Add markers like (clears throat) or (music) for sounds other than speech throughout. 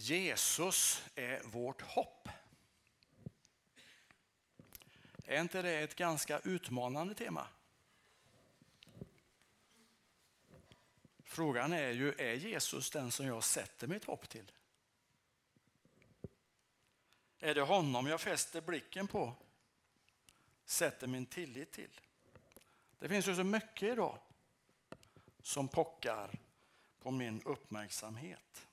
Jesus är vårt hopp. Är inte det ett ganska utmanande tema? Frågan är ju, är Jesus den som jag sätter mitt hopp till? Är det honom jag fäster blicken på? Sätter min tillit till? Det finns ju så mycket idag som pockar på min uppmärksamhet.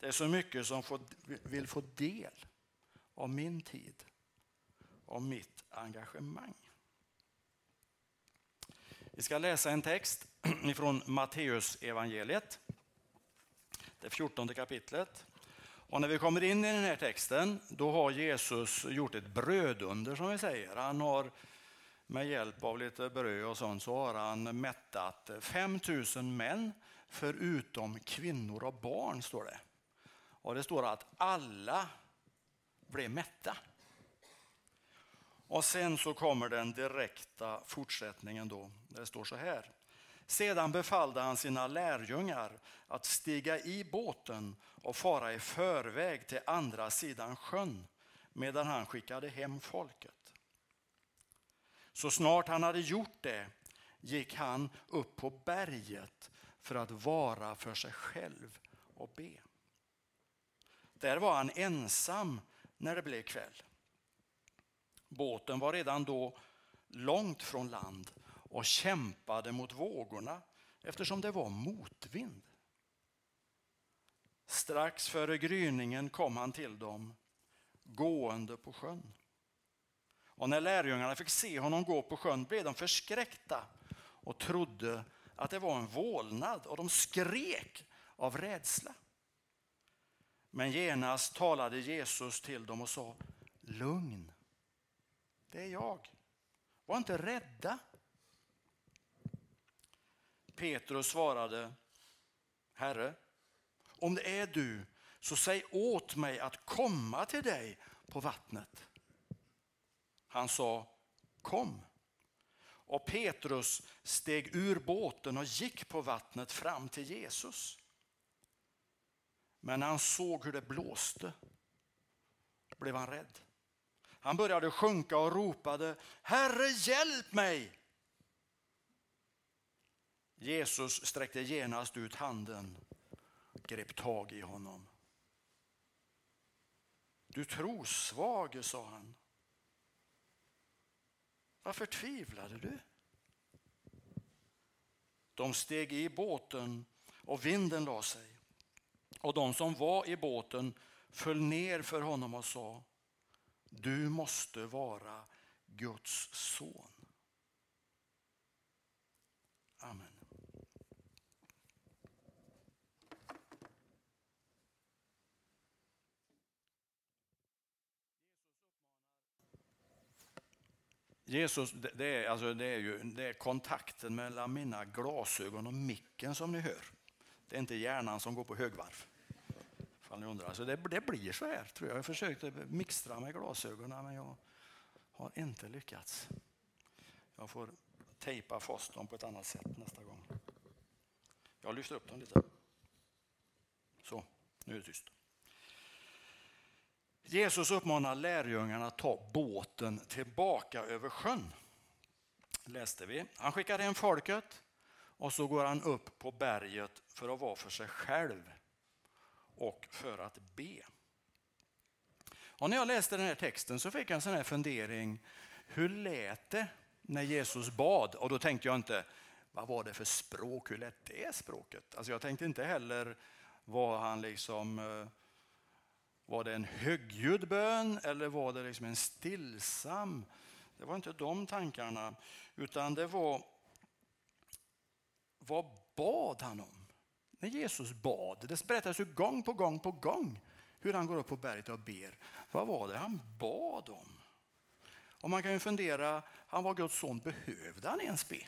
Det är så mycket som får, vill få del av min tid, av mitt engagemang. Vi ska läsa en text (clears throat) från Matteus evangeliet, det fjortonde kapitlet. Och när vi kommer in i den här texten, då har Jesus gjort ett brödunder som vi säger. Han har med hjälp av lite bröd och sånt så har han mättat 5000 män förutom kvinnor och barn, står det. Och det står att alla blev mätta. Och sen så kommer den direkta fortsättningen då. Det står så här. Sedan befallde han sina lärjungar att stiga i båten och fara i förväg till andra sidan sjön medan han skickade hem folket. Så snart han hade gjort det gick han upp på berget för att vara för sig själv och be. Där var han ensam när det blev kväll. Båten var redan då långt från land och kämpade mot vågorna eftersom det var motvind. Strax före gryningen kom han till dem, gående på sjön. Och när lärjungarna fick se honom gå på sjön blev de förskräckta och trodde att det var en vålnad och de skrek av rädsla. Men genast talade Jesus till dem och sa Lugn, det är jag. Var inte rädda. Petrus svarade Herre, om det är du så säg åt mig att komma till dig på vattnet. Han sa kom. Och Petrus steg ur båten och gick på vattnet fram till Jesus. Men när han såg hur det blåste blev han rädd. Han började sjunka och ropade Herre hjälp mig! Jesus sträckte genast ut handen och grep tag i honom. Du trosvage, sa han. Varför tvivlade du? De steg i båten och vinden la sig. Och de som var i båten föll ner för honom och sa Du måste vara Guds son. Amen. Jesus, det är, alltså det är ju det är kontakten mellan mina glasögon och micken som ni hör. Det är inte hjärnan som går på högvarv ifall ni undrar. Så det, det blir så här tror jag. Jag försökte mixtra med glasögonen men jag har inte lyckats. Jag får tejpa fast dem på ett annat sätt nästa gång. Jag lyfter upp dem lite. Så, nu är det tyst. Jesus uppmanar lärjungarna att ta båten tillbaka över sjön. Läste vi. Han skickar hem folket och så går han upp på berget för att vara för sig själv och för att be. Och när jag läste den här texten så fick jag en sån här fundering. Hur lät det när Jesus bad? Och då tänkte jag inte, vad var det för språk? Hur lät det språket? Alltså jag tänkte inte heller, var han liksom eh, var det en högljudd bön eller var det liksom en stillsam? Det var inte de tankarna, utan det var vad bad han om? När Jesus bad, det berättas ju gång på gång på gång hur han går upp på berget och ber. Vad var det han bad om? Och man kan ju fundera, han var Guds son, behövde han ens be?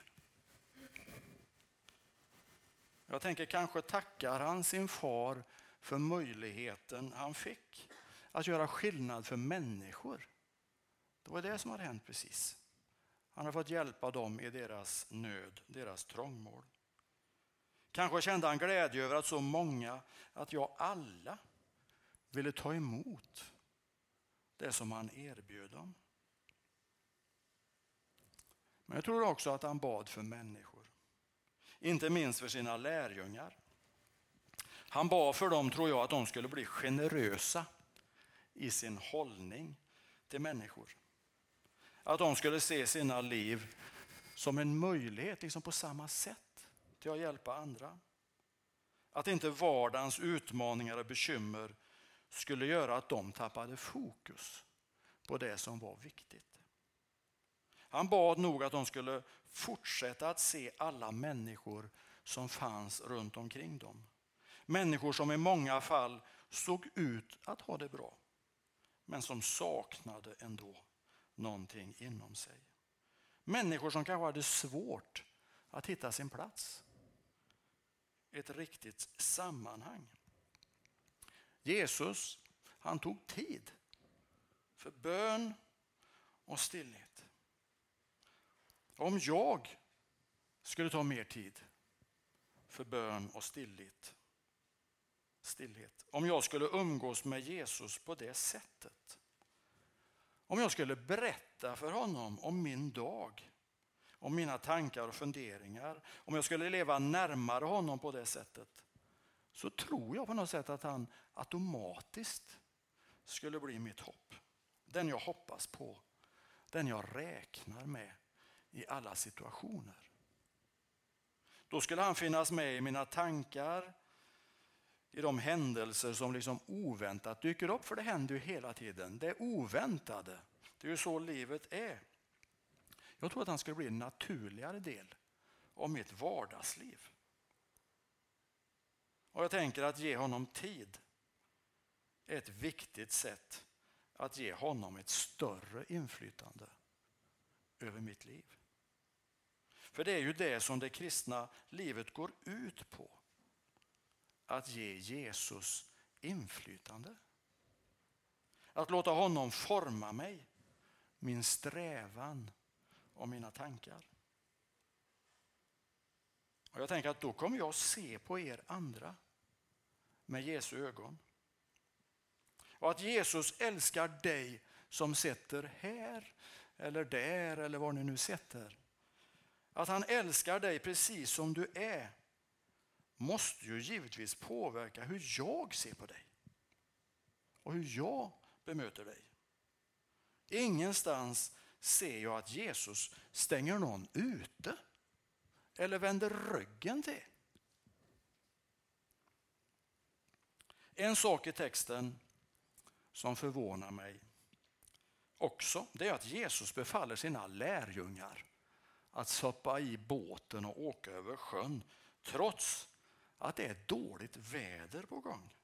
Jag tänker kanske tackar han sin far för möjligheten han fick att göra skillnad för människor. Det var det som hade hänt precis. Han har fått hjälpa dem i deras nöd, deras trångmål. Kanske kände han glädje över att så många, att jag alla, ville ta emot det som han erbjöd dem. Men jag tror också att han bad för människor. Inte minst för sina lärjungar. Han bad för dem, tror jag, att de skulle bli generösa i sin hållning till människor. Att de skulle se sina liv som en möjlighet, liksom på samma sätt, till att hjälpa andra. Att inte vardagens utmaningar och bekymmer skulle göra att de tappade fokus på det som var viktigt. Han bad nog att de skulle fortsätta att se alla människor som fanns runt omkring dem. Människor som i många fall såg ut att ha det bra, men som saknade ändå någonting inom sig. Människor som kanske hade svårt att hitta sin plats. Ett riktigt sammanhang. Jesus han tog tid för bön och stillhet. Om jag skulle ta mer tid för bön och stillhet, stillhet, om jag skulle umgås med Jesus på det sättet, om jag skulle berätta för honom om min dag, om mina tankar och funderingar, om jag skulle leva närmare honom på det sättet, så tror jag på något sätt att han automatiskt skulle bli mitt hopp. Den jag hoppas på, den jag räknar med i alla situationer. Då skulle han finnas med i mina tankar, i de händelser som liksom oväntat dyker upp, för det händer ju hela tiden. Det oväntade, det är ju så livet är. Jag tror att han skulle bli en naturligare del av mitt vardagsliv. Och jag tänker att ge honom tid är ett viktigt sätt att ge honom ett större inflytande över mitt liv. För det är ju det som det kristna livet går ut på. Att ge Jesus inflytande. Att låta honom forma mig, min strävan och mina tankar. Och jag tänker att då kommer jag se på er andra med Jesu ögon. Och att Jesus älskar dig som sitter här eller där eller var ni nu sitter. Att han älskar dig precis som du är måste ju givetvis påverka hur jag ser på dig och hur jag bemöter dig. Ingenstans ser jag att Jesus stänger någon ute eller vänder ryggen till. En sak i texten som förvånar mig också, det är att Jesus befaller sina lärjungar att soppa i båten och åka över sjön trots att det är dåligt väder på gång.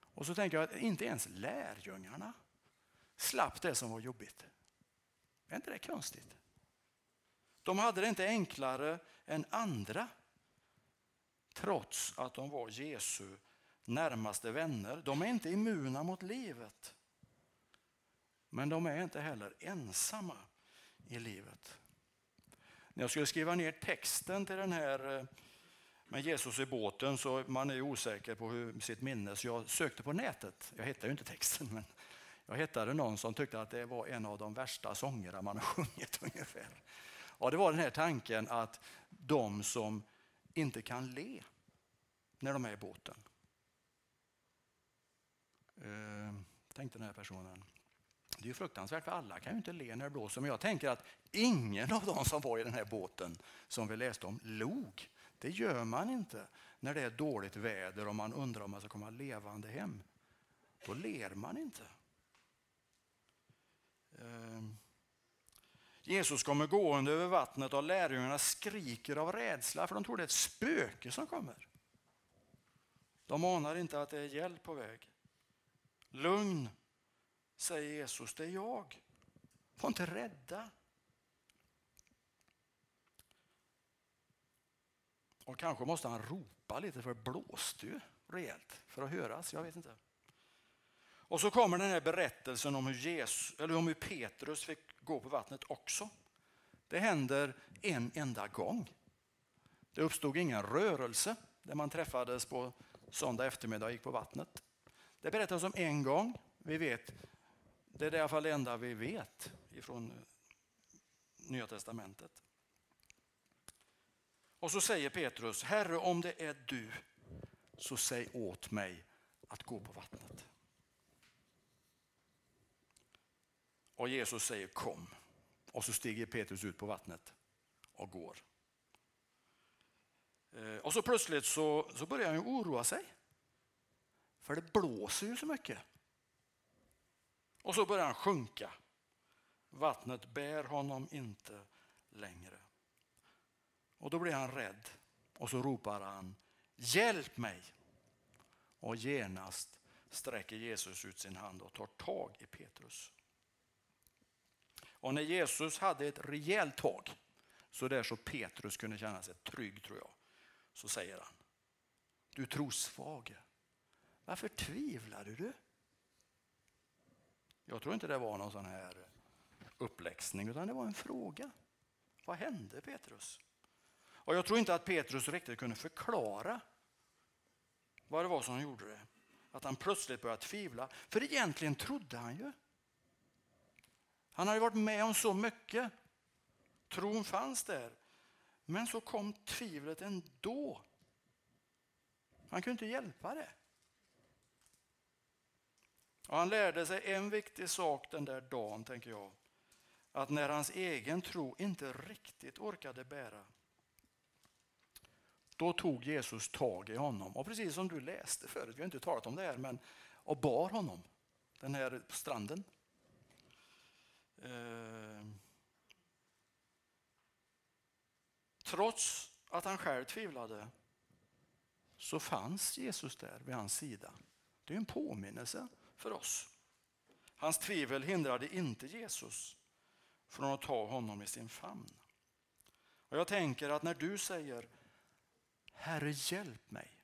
Och så tänker jag att inte ens lärjungarna slapp det som var jobbigt. Är inte det konstigt? De hade det inte enklare än andra trots att de var Jesu närmaste vänner. De är inte immuna mot livet. Men de är inte heller ensamma i livet. När jag skulle skriva ner texten till den här eh, med Jesus i båten så man är osäker på hur, sitt minne så jag sökte på nätet. Jag hittade ju inte texten men jag hittade någon som tyckte att det var en av de värsta sångerna man har (laughs) sjungit ungefär. Ja, det var den här tanken att de som inte kan le när de är i båten. Eh, tänkte den här personen. Det är ju fruktansvärt för alla kan ju inte le när det blåser. Men jag tänker att ingen av de som var i den här båten som vi läste om log. Det gör man inte när det är dåligt väder och man undrar om man ska komma levande hem. Då ler man inte. Ehm, Jesus kommer gående över vattnet och lärjungarna skriker av rädsla för de tror det är ett spöke som kommer. De anar inte att det är hjälp på väg. Lugn, säger Jesus, det är jag. Var inte rädda. Och kanske måste han ropa lite för det blåste ju rejält för att höras. Jag vet inte. Och så kommer den här berättelsen om hur, Jesus, eller om hur Petrus fick gå på vattnet också. Det händer en enda gång. Det uppstod ingen rörelse där man träffades på söndag eftermiddag och gick på vattnet. Det berättas om en gång. Vi vet, det är i alla fall det enda vi vet ifrån Nya Testamentet. Och så säger Petrus, Herre om det är du, så säg åt mig att gå på vattnet. Och Jesus säger kom. Och så stiger Petrus ut på vattnet och går. Eh, och så plötsligt så, så börjar han oroa sig. För det blåser ju så mycket. Och så börjar han sjunka. Vattnet bär honom inte längre. Och då blir han rädd och så ropar han Hjälp mig! Och genast sträcker Jesus ut sin hand och tar tag i Petrus. Och när Jesus hade ett rejält tag, så där så Petrus kunde känna sig trygg tror jag, så säger han Du trosvage, varför tvivlade du? Jag tror inte det var någon sån här uppläxning utan det var en fråga. Vad hände Petrus? Och jag tror inte att Petrus riktigt kunde förklara vad det var som gjorde det. Att han plötsligt började tvivla. För egentligen trodde han ju. Han hade varit med om så mycket. Tron fanns där. Men så kom tvivlet ändå. Han kunde inte hjälpa det. Och han lärde sig en viktig sak den där dagen, tänker jag. Att när hans egen tro inte riktigt orkade bära, då tog Jesus tag i honom. Och precis som du läste förut, vi har inte talat om det här, men och bar honom, den här stranden. Eh, trots att han själv tvivlade så fanns Jesus där vid hans sida. Det är en påminnelse för oss. Hans tvivel hindrade inte Jesus från att ta honom i sin famn. Och jag tänker att när du säger Herre hjälp mig.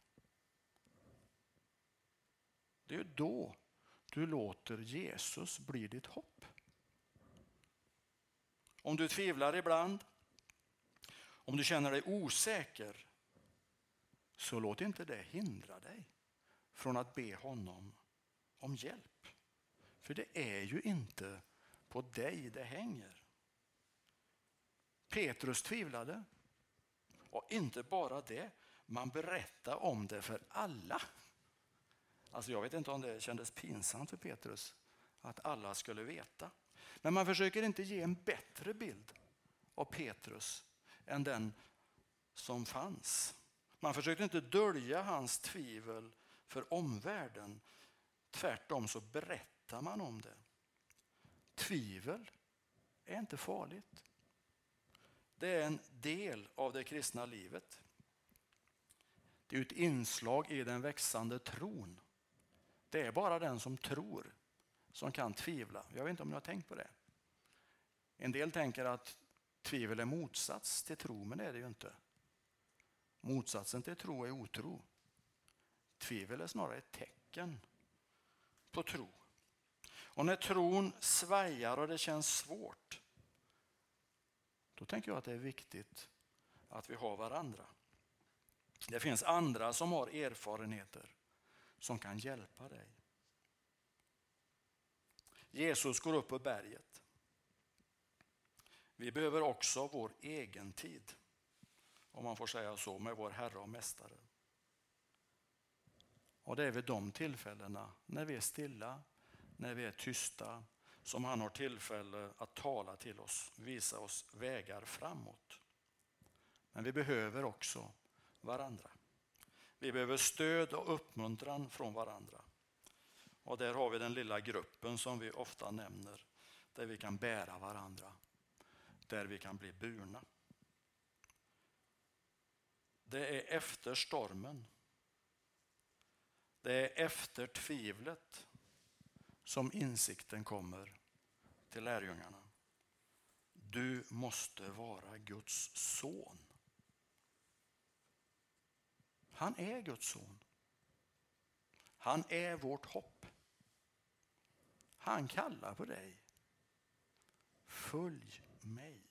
Det är då du låter Jesus bli ditt hopp. Om du tvivlar ibland, om du känner dig osäker, så låt inte det hindra dig från att be honom om hjälp. För det är ju inte på dig det hänger. Petrus tvivlade. Och inte bara det, man berättade om det för alla. Alltså jag vet inte om det kändes pinsamt för Petrus att alla skulle veta. Men man försöker inte ge en bättre bild av Petrus än den som fanns. Man försökte inte dölja hans tvivel för omvärlden. Tvärtom så berättar man om det. Tvivel är inte farligt. Det är en del av det kristna livet. Det är ett inslag i den växande tron. Det är bara den som tror som kan tvivla. Jag vet inte om ni har tänkt på det. En del tänker att tvivel är motsats till tro, men det är det ju inte. Motsatsen till tro är otro. Tvivel är snarare ett tecken på tro. Och när tron svajar och det känns svårt, då tänker jag att det är viktigt att vi har varandra. Det finns andra som har erfarenheter som kan hjälpa dig. Jesus går upp på berget. Vi behöver också vår egen tid, om man får säga så, med vår Herre och Mästare. Och det är vid de tillfällena, när vi är stilla, när vi är tysta, som han har tillfälle att tala till oss, visa oss vägar framåt. Men vi behöver också varandra. Vi behöver stöd och uppmuntran från varandra. Och där har vi den lilla gruppen som vi ofta nämner, där vi kan bära varandra, där vi kan bli burna. Det är efter stormen, det är efter tvivlet som insikten kommer till lärjungarna. Du måste vara Guds son. Han är Guds son. Han är vårt hopp. Han kallar på dig. Följ mig.